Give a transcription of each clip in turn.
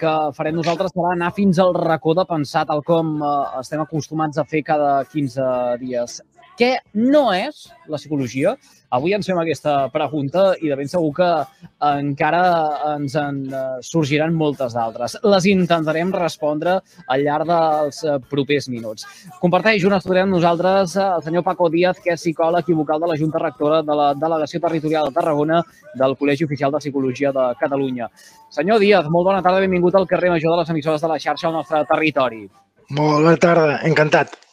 que farem nosaltres serà anar fins al racó de pensar tal com eh, estem acostumats a fer cada 15 dies. Què no és la psicologia? Avui ens fem aquesta pregunta i de ben segur que encara ens en eh, sorgiran moltes d'altres. Les intentarem respondre al llarg dels eh, propers minuts. Comparteix una estona amb nosaltres eh, el senyor Paco Díaz, que és psicòleg i vocal de la Junta Rectora de la Delegació Territorial de Tarragona del Col·legi Oficial de Psicologia de Catalunya. Senyor Díaz, molt bona tarda, benvingut al carrer Major de les emissores de la xarxa al nostre territori. Bona tarda, encantat.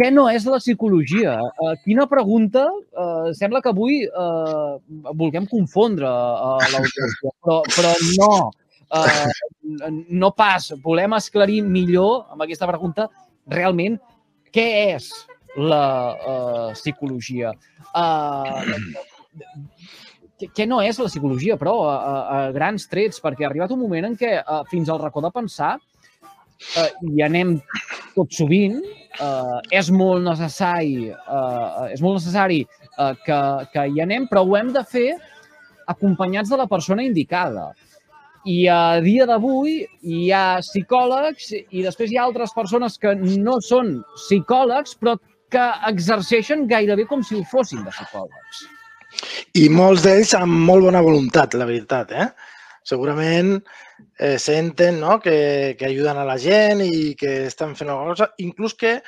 Què no és la psicologia? Uh, quina pregunta? Uh, sembla que avui uh, vulguem confondre uh, l'audiència, però, però no. Uh, no pas. Volem esclarir millor amb aquesta pregunta realment què és la uh, psicologia. Uh, què no és la psicologia, però, a, a grans trets, perquè ha arribat un moment en què uh, fins al racó de pensar uh, hi anem tot sovint, eh, és molt necessari, eh, és molt necessari eh, que, que hi anem, però ho hem de fer acompanyats de la persona indicada. I a dia d'avui hi ha psicòlegs i després hi ha altres persones que no són psicòlegs, però que exerceixen gairebé com si ho fossin de psicòlegs. I molts d'ells amb molt bona voluntat, la veritat. Eh? Segurament eh, senten no? que, que ajuden a la gent i que estan fent alguna cosa, inclús que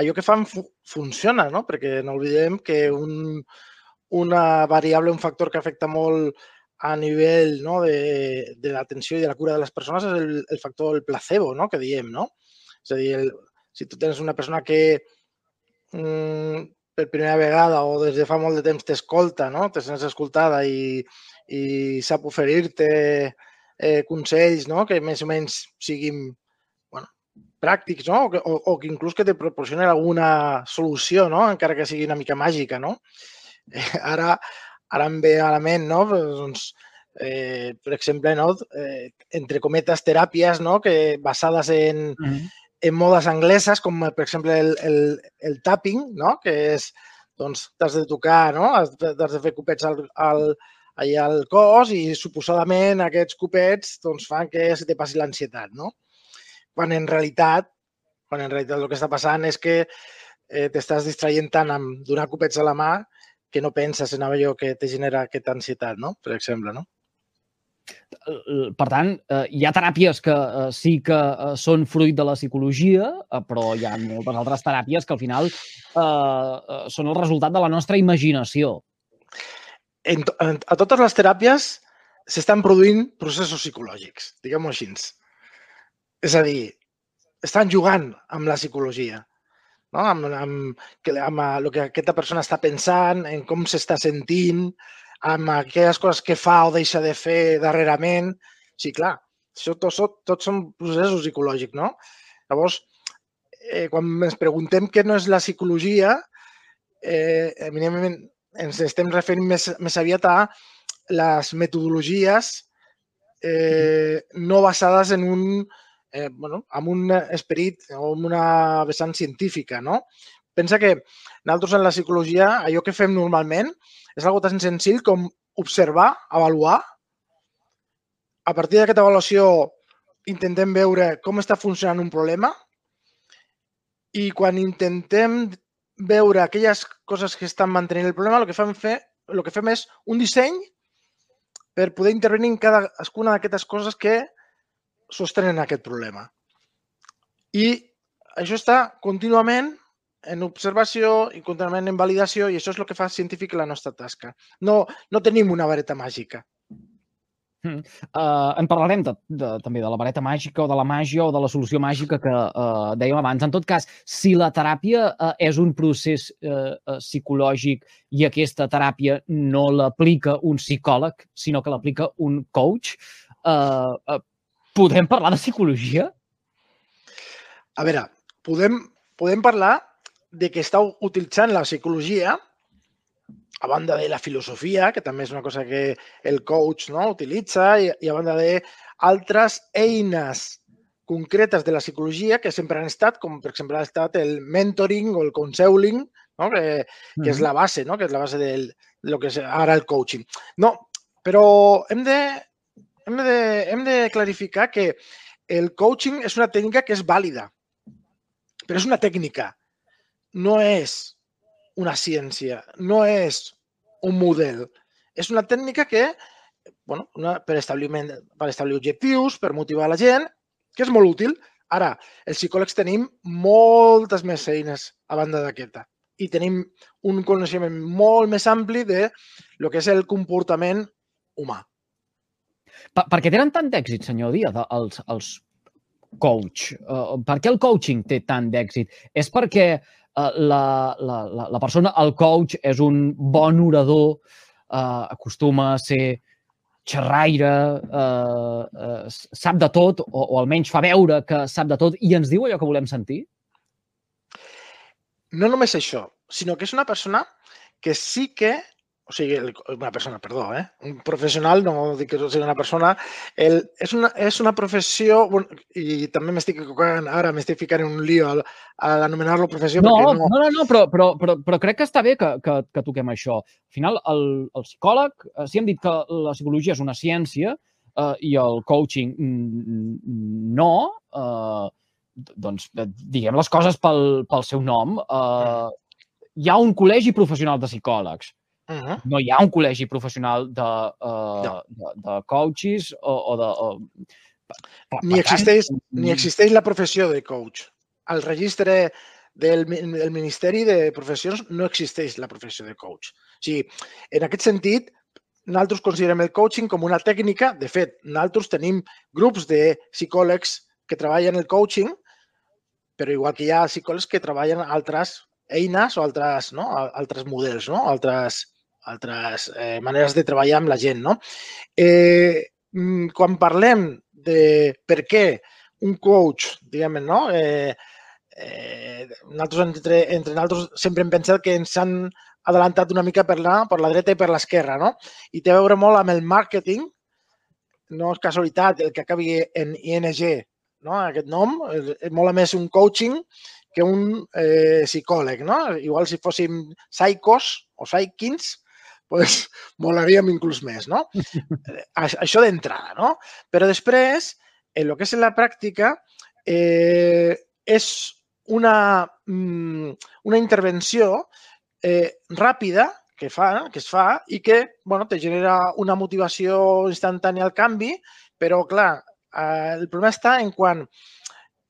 allò que fan fu funciona, no? perquè no oblidem que un, una variable, un factor que afecta molt a nivell no, de, de l'atenció i de la cura de les persones és el, el factor del placebo, no? que diem. No? És a dir, el, si tu tens una persona que mm, per primera vegada o des de fa molt de temps t'escolta, no? te sents escoltada i, i sap oferir-te eh, consells no? que més o menys siguin bueno, pràctics no? o, que, o, o que inclús que te proporcionen alguna solució, no? encara que sigui una mica màgica. No? Eh, ara, ara em ve a la ment, no? doncs, eh, per exemple, no? eh, entre cometes, teràpies no? que basades en, mm -hmm. en modes angleses, com per exemple el, el, el tapping, no? que és, doncs, t'has de tocar, no? has de fer copets al, al, allà al cos i suposadament aquests copets doncs, fan que se te passi l'ansietat, no? Quan en realitat, quan en realitat el que està passant és que eh, t'estàs distraient tant amb donar copets a la mà que no penses en allò que te genera aquesta ansietat, no? Per exemple, no? Per tant, eh, hi ha teràpies que eh, sí que eh, són fruit de la psicologia, però hi ha moltes altres teràpies que al final eh, són el resultat de la nostra imaginació en, en, a totes les teràpies s'estan produint processos psicològics, diguem-ho així. És a dir, estan jugant amb la psicologia, no? amb, amb, amb el que aquesta persona està pensant, en com s'està sentint, amb aquelles coses que fa o deixa de fer darrerament. Sí, clar, això tots tot, tot són processos psicològics, no? Llavors, eh, quan ens preguntem què no és la psicologia, eh, eminentment ens estem referint més, més aviat a les metodologies eh, no basades en un, eh, bueno, amb un esperit o amb una vessant científica, no? Pensa que nosaltres en la psicologia allò que fem normalment és algo tan senzill com observar, avaluar. A partir d'aquesta avaluació intentem veure com està funcionant un problema i quan intentem veure aquelles coses que estan mantenint el problema, el que fem, fer, el que fem és un disseny per poder intervenir en cadascuna d'aquestes coses que sostenen aquest problema. I això està contínuament en observació i contínuament en validació i això és el que fa científic la nostra tasca. No, no tenim una vareta màgica. Uh, en parlarem de, de, també de la vareta màgica o de la màgia o de la solució màgica que uh, dèiem abans. En tot cas, si la teràpia uh, és un procés uh, psicològic i aquesta teràpia no l'aplica un psicòleg, sinó que l'aplica un coach, uh, uh, podem parlar de psicologia? A veure, podem, podem parlar de que està utilitzant la psicologia a banda de la filosofia, que també és una cosa que el coach no, utilitza, i, i a banda de altres eines concretes de la psicologia que sempre han estat, com per exemple ha estat el mentoring o el counseling, no? que, que mm -hmm. és la base, no? que és la base del, de lo que és ara el coaching. No, però hem de, hem de, hem de clarificar que el coaching és una tècnica que és vàlida, però és una tècnica, no és una ciència, no és un model. És una tècnica que, bueno, una, per, establiment, per establir objectius, per motivar la gent, que és molt útil. Ara, els psicòlegs tenim moltes més eines a banda d'aquesta i tenim un coneixement molt més ampli de lo que és el comportament humà. Per, per què tenen tant d'èxit, senyor Díaz, els, els coach? Uh, per què el coaching té tant d'èxit? És perquè uh, la, la, la, la persona, el coach, és un bon orador, uh, acostuma a ser xerraire, uh, uh, sap de tot, o, o almenys fa veure que sap de tot i ens diu allò que volem sentir? No només això, sinó que és una persona que sí que o sigui, una persona, perdó, eh? un professional, no dic que sigui una persona, el, és, una, és una professió, bueno, i també m'estic equivocant, ara m'estic ficant en un lío al, a anomenar-lo professió. No, no, no, no, però, però, però, però crec que està bé que, que, que toquem això. Al final, el, el psicòleg, eh, si hem dit que la psicologia és una ciència eh, i el coaching no, eh, doncs diguem les coses pel, pel seu nom. Eh, hi ha un col·legi professional de psicòlegs Uh -huh. No hi ha un col·legi professional de, uh, no. de, de coaches o, o de... O, ni, existeix, tant, ni existeix la professió de coach. Al registre del, del Ministeri de Professions no existeix la professió de coach. O sigui, en aquest sentit, nosaltres considerem el coaching com una tècnica. De fet, nosaltres tenim grups de psicòlegs que treballen el coaching, però igual que hi ha psicòlegs que treballen altres eines o altres, no? altres models, no? altres altres eh, maneres de treballar amb la gent. No? Eh, mm, quan parlem de per què un coach, diguem no? Eh, eh, nosaltres entre, entre nosaltres sempre hem pensat que ens han adelantat una mica per la, per la dreta i per l'esquerra, no? I té a veure molt amb el màrqueting, no és casualitat el que acabi en ING, no? aquest nom, és molt més un coaching que un eh, psicòleg, no? Igual si fóssim psicos o psychins, pues, molaríem inclús més, no? Això d'entrada, no? Però després, en el que és en la pràctica, eh, és una, mm, una intervenció eh, ràpida que, fa, que es fa i que bueno, te genera una motivació instantània al canvi, però, clar, eh, el problema està en quan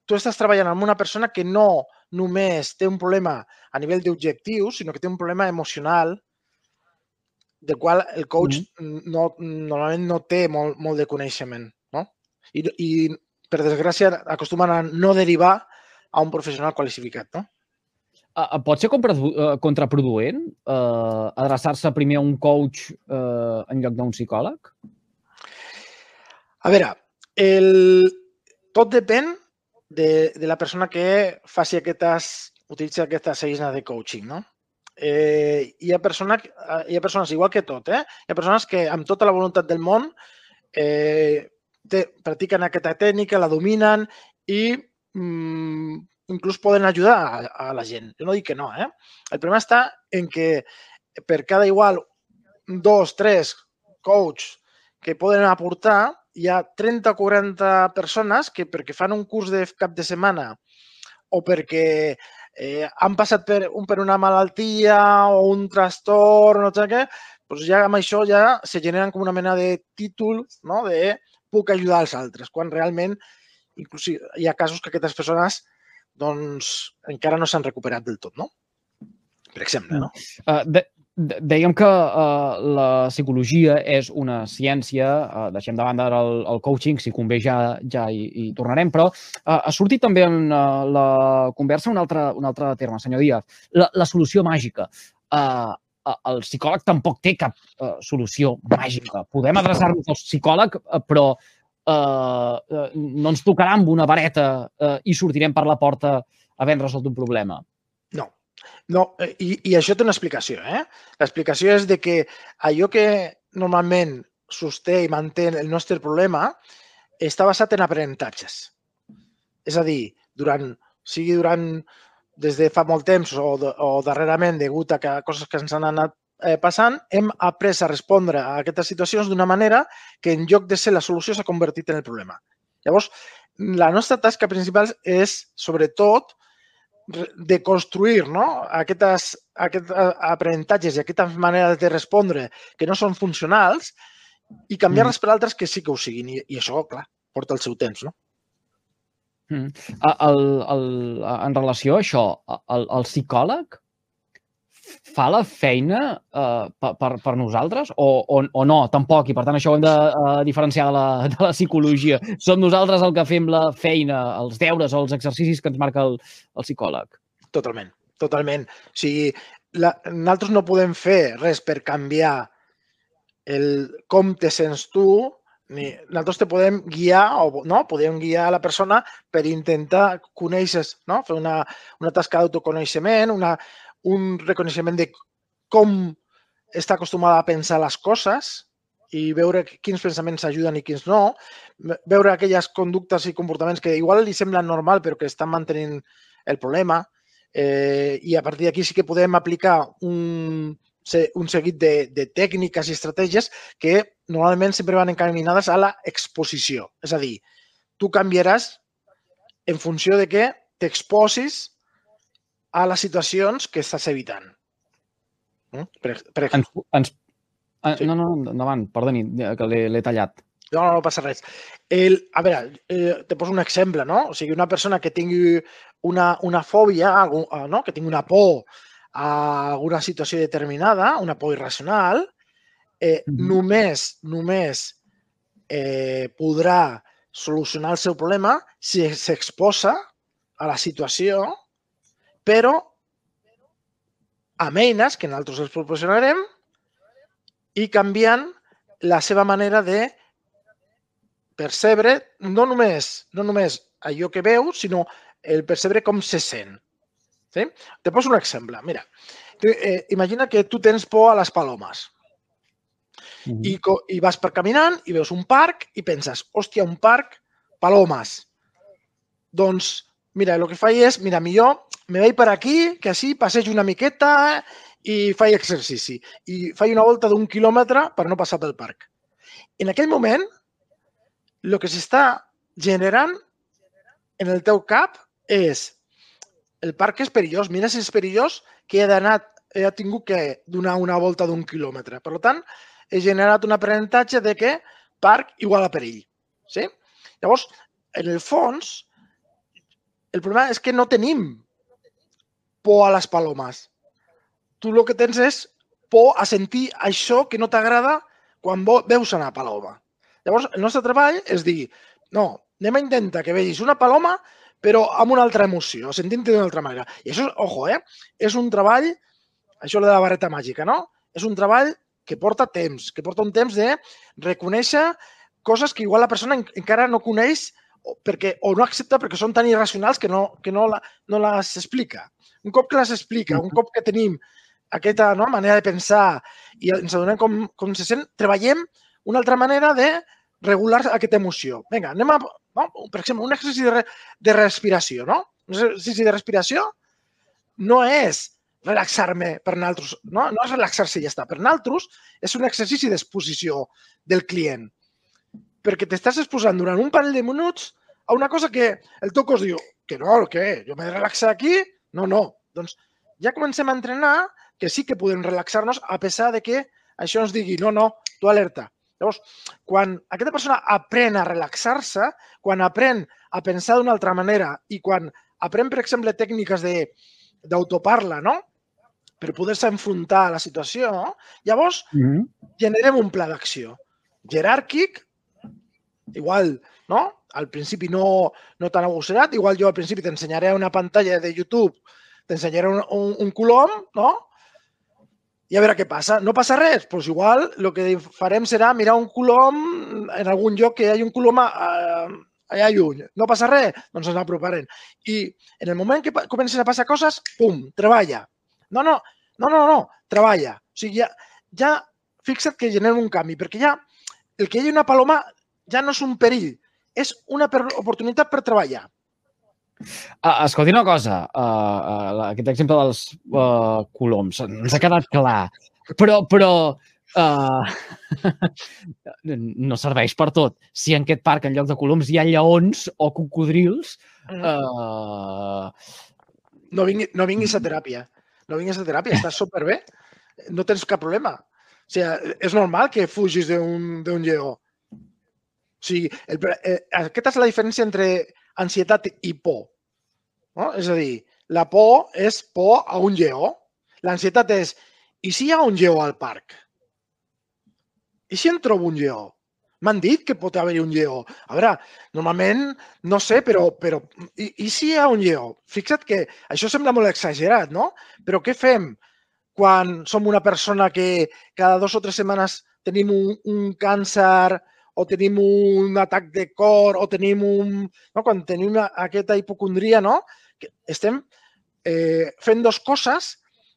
tu estàs treballant amb una persona que no només té un problema a nivell d'objectius, sinó que té un problema emocional del qual el coach mm. no, normalment no té molt, molt de coneixement. No? I, I, per desgràcia, acostumen a no derivar a un professional qualificat. No? Pot ser contraproduent eh, adreçar-se primer a un coach eh, en lloc d'un psicòleg? A veure, el... tot depèn de, de la persona que faci aquestes, utilitzi aquestes eines de coaching. No? Eh, hi, ha persones, hi ha persones igual que tot, eh? hi ha persones que amb tota la voluntat del món eh, te, practiquen aquesta tècnica, la dominen i mm, inclús poden ajudar a, a la gent. Jo no dic que no, eh? El problema està en que per cada igual dos, tres coach que poden aportar, hi ha 30 o 40 persones que perquè fan un curs de cap de setmana o perquè eh, han passat per, un, per una malaltia o un trastorn, no sé què, doncs ja amb això ja se generen com una mena de títol no? de puc ajudar els altres, quan realment inclús hi ha casos que aquestes persones doncs, encara no s'han recuperat del tot, no? Per exemple, no? Uh, de, dèiem que uh, la psicologia és una ciència, uh, deixem de banda el, el coaching, si convé ja, ja hi, hi tornarem, però uh, ha sortit també en uh, la conversa un altre, un altre terme, senyor Díaz, la, la solució màgica. Uh, el psicòleg tampoc té cap uh, solució màgica. Podem adreçar-nos al psicòleg, però uh, uh, no ens tocarà amb una vareta uh, i sortirem per la porta havent resolt un problema. No, eh, i, i això té una explicació. Eh? L'explicació és de que allò que normalment sosté i manté el nostre problema està basat en aprenentatges. És a dir, durant, sigui durant des de fa molt temps o, o darrerament degut a que coses que ens han anat eh, passant, hem après a respondre a aquestes situacions d'una manera que en lloc de ser la solució s'ha convertit en el problema. Llavors, la nostra tasca principal és, sobretot, de construir no? Aquestes, aquests aprenentatges i aquestes maneres de respondre que no són funcionals i canviar-les mm. per altres que sí que ho siguin. I, i això, clar, porta el seu temps, no? Mm. El, el, en relació a això, el, el psicòleg fa la feina uh, per, per, per nosaltres o, o, o no, tampoc, i per tant això ho hem de uh, diferenciar de la, de la psicologia. Som nosaltres el que fem la feina, els deures o els exercicis que ens marca el, el psicòleg. Totalment, totalment. O sigui, la, nosaltres no podem fer res per canviar el com te sents tu, ni nosaltres te podem guiar o no, podem guiar la persona per intentar conèixer, no? fer una, una tasca d'autoconeixement, una, un reconeixement de com està acostumada a pensar les coses i veure quins pensaments ajuden i quins no, veure aquelles conductes i comportaments que igual li semblen normal però que estan mantenint el problema eh, i a partir d'aquí sí que podem aplicar un, un seguit de, de tècniques i estratègies que normalment sempre van encaminades a la exposició. És a dir, tu canviaràs en funció de que t'exposis a les situacions que estàs evitant. Mm? Per, per exemple. Ens, ens, ah, sí. No, no, endavant, perdoni, que l'he tallat. No, no, no passa res. El, a veure, eh, te poso un exemple, no? O sigui, una persona que tingui una, una fòbia, eh, no? que tingui una por a alguna situació determinada, una por irracional, eh, mm -hmm. només, només eh, podrà solucionar el seu problema si s'exposa a la situació però amb eines que nosaltres els proporcionarem i canviant la seva manera de percebre no només, no només allò que veu, sinó el percebre com se sent. Sí? Te poso un exemple. Mira, eh, imagina que tu tens por a les palomes. Mm -hmm. I, I vas per caminant i veus un parc i penses, hòstia, un parc, palomes. Doncs, mira, el que faig és, mira, millor me vaig per aquí, que així passejo una miqueta i faig exercici. I faig una volta d'un quilòmetre per no passar pel parc. En aquell moment, el que s'està generant en el teu cap és el parc és perillós, mira si és perillós que he d'anar, he tingut que donar una volta d'un quilòmetre. Per tant, he generat un aprenentatge de que parc igual a perill. Sí? Llavors, en el fons, el problema és que no tenim por a les palomes. Tu el que tens és por a sentir això que no t'agrada quan veus una paloma. Llavors, el nostre treball és dir, no, anem a intentar que vegis una paloma però amb una altra emoció, sentint-te d'una altra manera. I això, ojo, eh? és un treball, això de la barreta màgica, no? És un treball que porta temps, que porta un temps de reconèixer coses que igual la persona encara no coneix perquè, o no accepta perquè són tan irracionals que no, que no, la, no les explica. Un cop que les explica, un cop que tenim aquesta no, manera de pensar i ens adonem com, com se sent, treballem una altra manera de regular aquesta emoció. Vinga, anem a, no? per exemple, un exercici de, re, de respiració, no? Un exercici de respiració no és relaxar-me per naltros, no? no és relaxar-se i ja està. Per naltros és un exercici d'exposició del client perquè t'estàs exposant durant un parell de minuts a una cosa que el teu cos diu que no, que jo m'he de relaxar aquí no, no. Doncs ja comencem a entrenar que sí que podem relaxar-nos a pesar de que això ens digui no, no, tu alerta. Llavors, quan aquesta persona aprèn a relaxar-se, quan aprèn a pensar d'una altra manera i quan aprèn, per exemple, tècniques d'autoparla, no? per poder-se enfrontar a la situació, llavors mm -hmm. generem un pla d'acció jeràrquic, igual, no? al principi no, no tan agosserat. Igual jo al principi t'ensenyaré una pantalla de YouTube, t'ensenyaré un, un, un colom, no? I a veure què passa. No passa res? Doncs pues igual el que farem serà mirar un colom en algun lloc que hi hagi un colom a, allà lluny. No passa res? Doncs ens aproparem. I en el moment que comencen a passar coses, pum, treballa. No, no, no, no, no, treballa. O sigui, ja, ja fixa't que generem un canvi, perquè ja el que hi hagi una paloma ja no és un perill, és una oportunitat per treballar. Uh, escolti una cosa, uh, uh, aquest exemple dels uh, coloms, ens ha quedat clar. però, però uh, no serveix per tot. Si en aquest parc, en lloc de coloms, hi ha lleons o cocodrils, uh, no, vingui, no vinguis a teràpia. No vinguis a teràpia, estàs superbé. No tens cap problema. O sigui, és normal que fugis d'un lleó. O sigui, el, eh, aquesta és la diferència entre ansietat i por. No? És a dir, la por és por a un lleó. L'ansietat és, i si hi ha un lleó al parc? I si en trobo un lleó? M'han dit que pot haver-hi un lleó. A veure, normalment, no sé, però, però i, i si hi ha un lleó? Fixa't que això sembla molt exagerat, no? Però què fem quan som una persona que cada dos o tres setmanes tenim un, un càncer o tenim un atac de cor o tenim un... No? Quan tenim aquesta hipocondria, no? Que estem eh, fent dos coses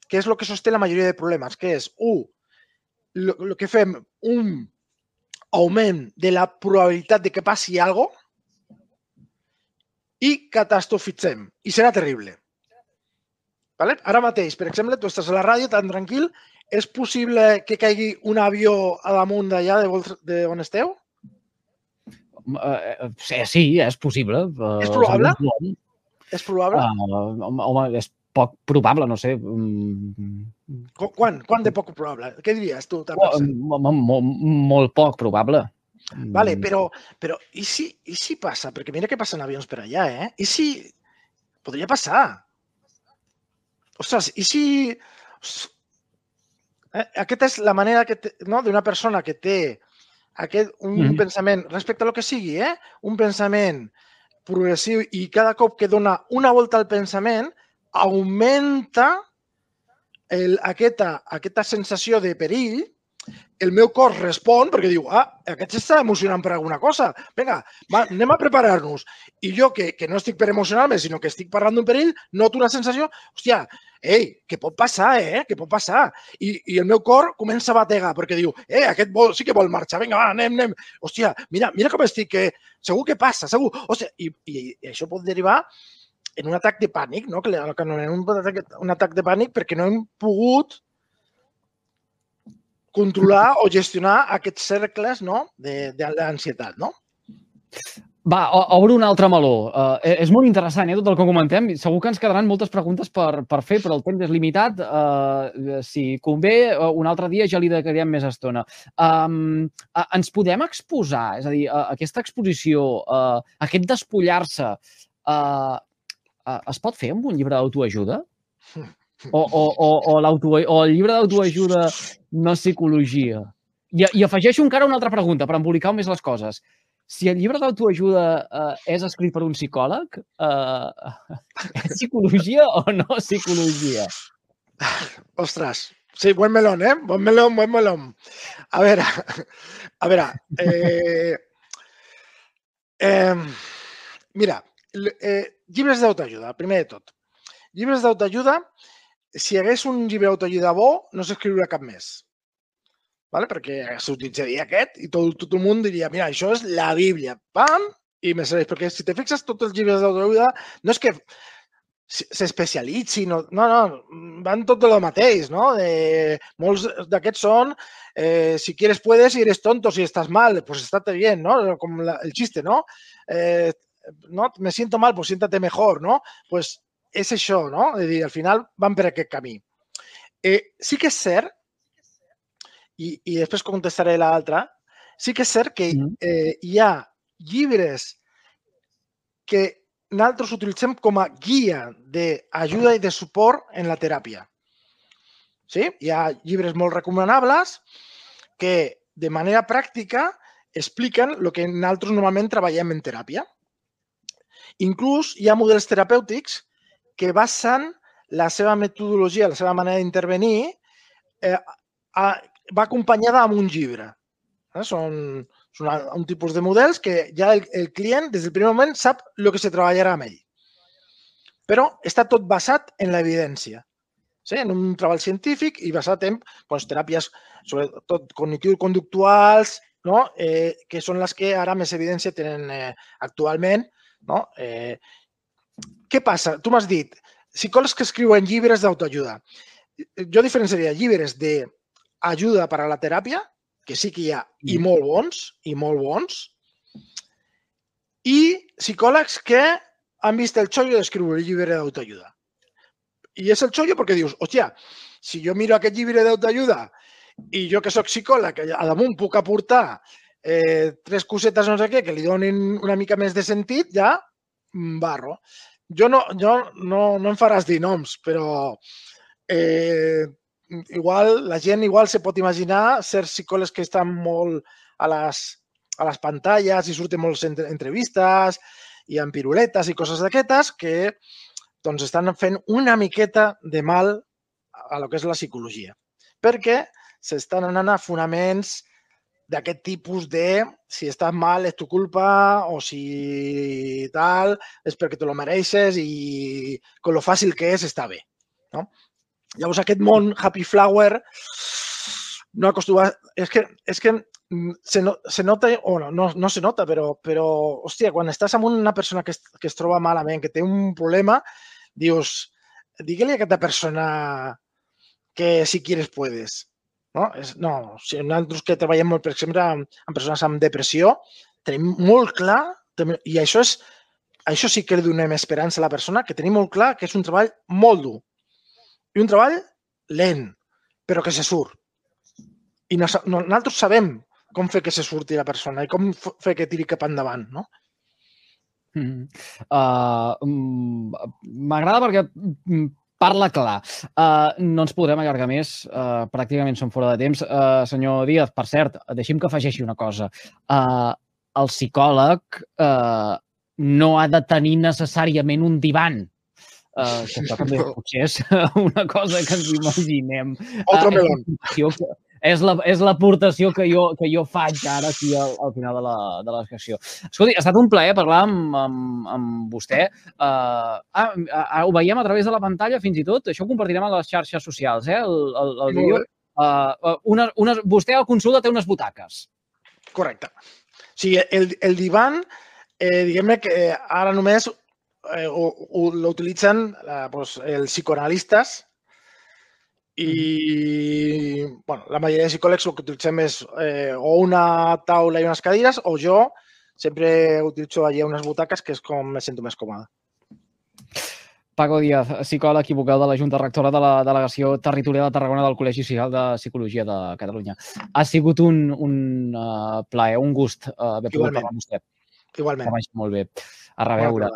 que és el que sosté la majoria de problemes, que és, un, el que fem un augment de la probabilitat de que passi alguna cosa i catastrofitzem. I serà terrible. Vale? Ara mateix, per exemple, tu estàs a la ràdio tan tranquil, és possible que caigui un avió a damunt d'allà de, de on esteu? Uh, sí, és possible. Uh, és probable? És probable? Uh, home, és poc probable, no sé. Mm. Quan? Quan de poc probable? Què diries tu? Oh, molt, molt poc probable. Vale, mm. però, però i, si, i si passa? Perquè mira que passen avions per allà, eh? I si... Podria passar. Ostres, i si... Eh? Aquesta és la manera que té, no? d'una persona que té aquest, un mm. pensament, respecte a lo que sigui, eh? un pensament progressiu i cada cop que dona una volta al pensament, augmenta el, aquesta, aquesta sensació de perill, el meu cos respon perquè diu, ah, aquest s'està emocionant per alguna cosa. Vinga, va, anem a preparar-nos. I jo, que, que no estic per emocionar-me, sinó que estic parlant d'un perill, noto una sensació, hòstia, ei, que pot passar, eh? Que pot passar. I, I el meu cor comença a bategar perquè diu, eh, aquest vol, sí que vol marxar, vinga, va, anem, anem. Hòstia, mira, mira com estic, que segur que passa, segur. Hòstia, i, i, i això pot derivar en un atac de pànic, no? que anomenem un, atac, un atac de pànic perquè no hem pogut controlar o gestionar aquests cercles no? d'ansietat. No? Va, obro un altre meló. Uh, és molt interessant, eh, tot el que comentem. Segur que ens quedaran moltes preguntes per, per fer, però el temps és limitat. Uh, si convé, uh, un altre dia ja li dedicarem més estona. Um, uh, ens podem exposar? És a dir, uh, aquesta exposició, uh, aquest despullar-se, uh, uh, es pot fer amb un llibre d'autoajuda? O, o, o, o, o el llibre d'autoajuda no psicologia? I, I afegeixo encara una altra pregunta per embolicar més les coses. Si el llibre d'autoajuda uh, és escrit per un psicòleg, uh, és psicologia o no psicologia? Ostres, sí, buen melón, eh? Buen melón, buen melón. A veure, a veure, eh, eh, mira, eh, llibres d'autoajuda, primer de tot. Llibres d'autoajuda, si hi hagués un llibre d'autoajuda bo, no s'escriuria cap més. Vale? Perquè s'utilitzaria aquest i tot, tot el món diria, mira, això és la Bíblia. Pam! I me serveix. Perquè si te fixes, tots els llibres d'autoajuda no és que s'especialitzin, no, no, no, van tot el mateix, no? De, molts d'aquests són, eh, si quieres puedes y eres tonto, si estàs mal, pues estate bien, no? Com la, el xiste, no? Eh, no? me siento mal, pues siéntate mejor, no? Pues és això, no? És dir, al final van per aquest camí. Eh, sí que és cert, i, i després contestaré l'altra, sí que és cert que mm. eh, hi ha llibres que nosaltres utilitzem com a guia d'ajuda i de suport en la teràpia. Sí? Hi ha llibres molt recomanables que de manera pràctica expliquen el que nosaltres normalment treballem en teràpia. Inclús hi ha models terapèutics que basen la seva metodologia, la seva manera d'intervenir, eh, va acompanyada amb un llibre. Eh? Són, són un tipus de models que ja el, el client des del primer moment sap el que se treballarà amb ell. Però està tot basat en l'evidència, sí? en un treball científic i basat en doncs, teràpies, sobretot cognitius-conductuals, no? eh, que són les que ara més evidència tenen eh, actualment no? Eh, què passa? Tu m'has dit, psicòlegs que escriuen llibres d'autoajuda. Jo diferenciaria llibres de ajuda per a la teràpia, que sí que hi ha, i Mm. molt bons, i molt bons, i psicòlegs que han vist el xollo d'escriure el llibre d'autoajuda. I és el xollo perquè dius, hòstia, si jo miro aquest llibre d'autoajuda i jo que sóc psicòleg, que a damunt puc aportar eh, tres cosetes no sé què que li donin una mica més de sentit, ja mm, barro. Jo no, jo no, no em faràs dir noms, però eh, igual la gent igual se pot imaginar certs psicòlegs que estan molt a les, a les pantalles i surten moltes entre, entrevistes i amb piruletes i coses d'aquestes que doncs estan fent una miqueta de mal a lo que és la psicologia. Perquè s'estan anant a fonaments d'aquest tipus de si estàs mal és tu culpa o si tal és perquè te lo mereixes i con lo fàcil que és està bé. No? Llavors aquest món Happy Flower no acostuma... És que, és que mm, se, no, se nota, o no, no, no se nota, però, però, hòstia, quan estàs amb una persona que, es, que es troba malament, que té un problema, dius, digue-li a aquesta persona que si quieres puedes. No, és, no si nosaltres que treballem molt, per exemple, amb, amb persones amb depressió, tenim molt clar, i això és això sí que li donem esperança a la persona, que tenim molt clar que és un treball molt dur. I un treball lent, però que se surt. I no, no, nosaltres sabem com fer que se surti la persona i com fer que tiri cap endavant, no? Mm. Uh, M'agrada perquè mm, parla clar. Uh, no ens podrem allargar més, uh, pràcticament som fora de temps. Uh, senyor Díaz, per cert, deixi'm que afegeixi una cosa. Uh, el psicòleg uh, no ha de tenir necessàriament un divan. Uh, que això també potser és una cosa que ens imaginem. Otro Uh, melón. és la- és la- és l'aportació que, jo, que jo faig ara aquí al, al final de la, de la discussió. Escolti, ha estat un plaer parlar amb, amb, amb vostè. Uh, ah, ah, ho veiem a través de la pantalla fins i tot. Això ho compartirem a les xarxes socials, eh? El, el, el vídeo. Uh, una, una, vostè a consulta té unes butaques. Correcte. O sigui, el, el divan, eh, diguem-ne que ara només eh, ho, l'utilitzen eh, doncs, els psicoanalistes i bueno, la majoria de psicòlegs el que utilitzem és eh, o una taula i unes cadires o jo sempre utilitzo allà unes butaques que és com me sento més còmode. Paco Díaz, psicòleg i vocal de la Junta Rectora de la Delegació Territorial de Tarragona del Col·legi Social de Psicologia de Catalunya. Ha sigut un, un uh, plaer, un gust uh, haver pogut parlar amb vostè. Igualment. Que vagi molt bé. A reveure.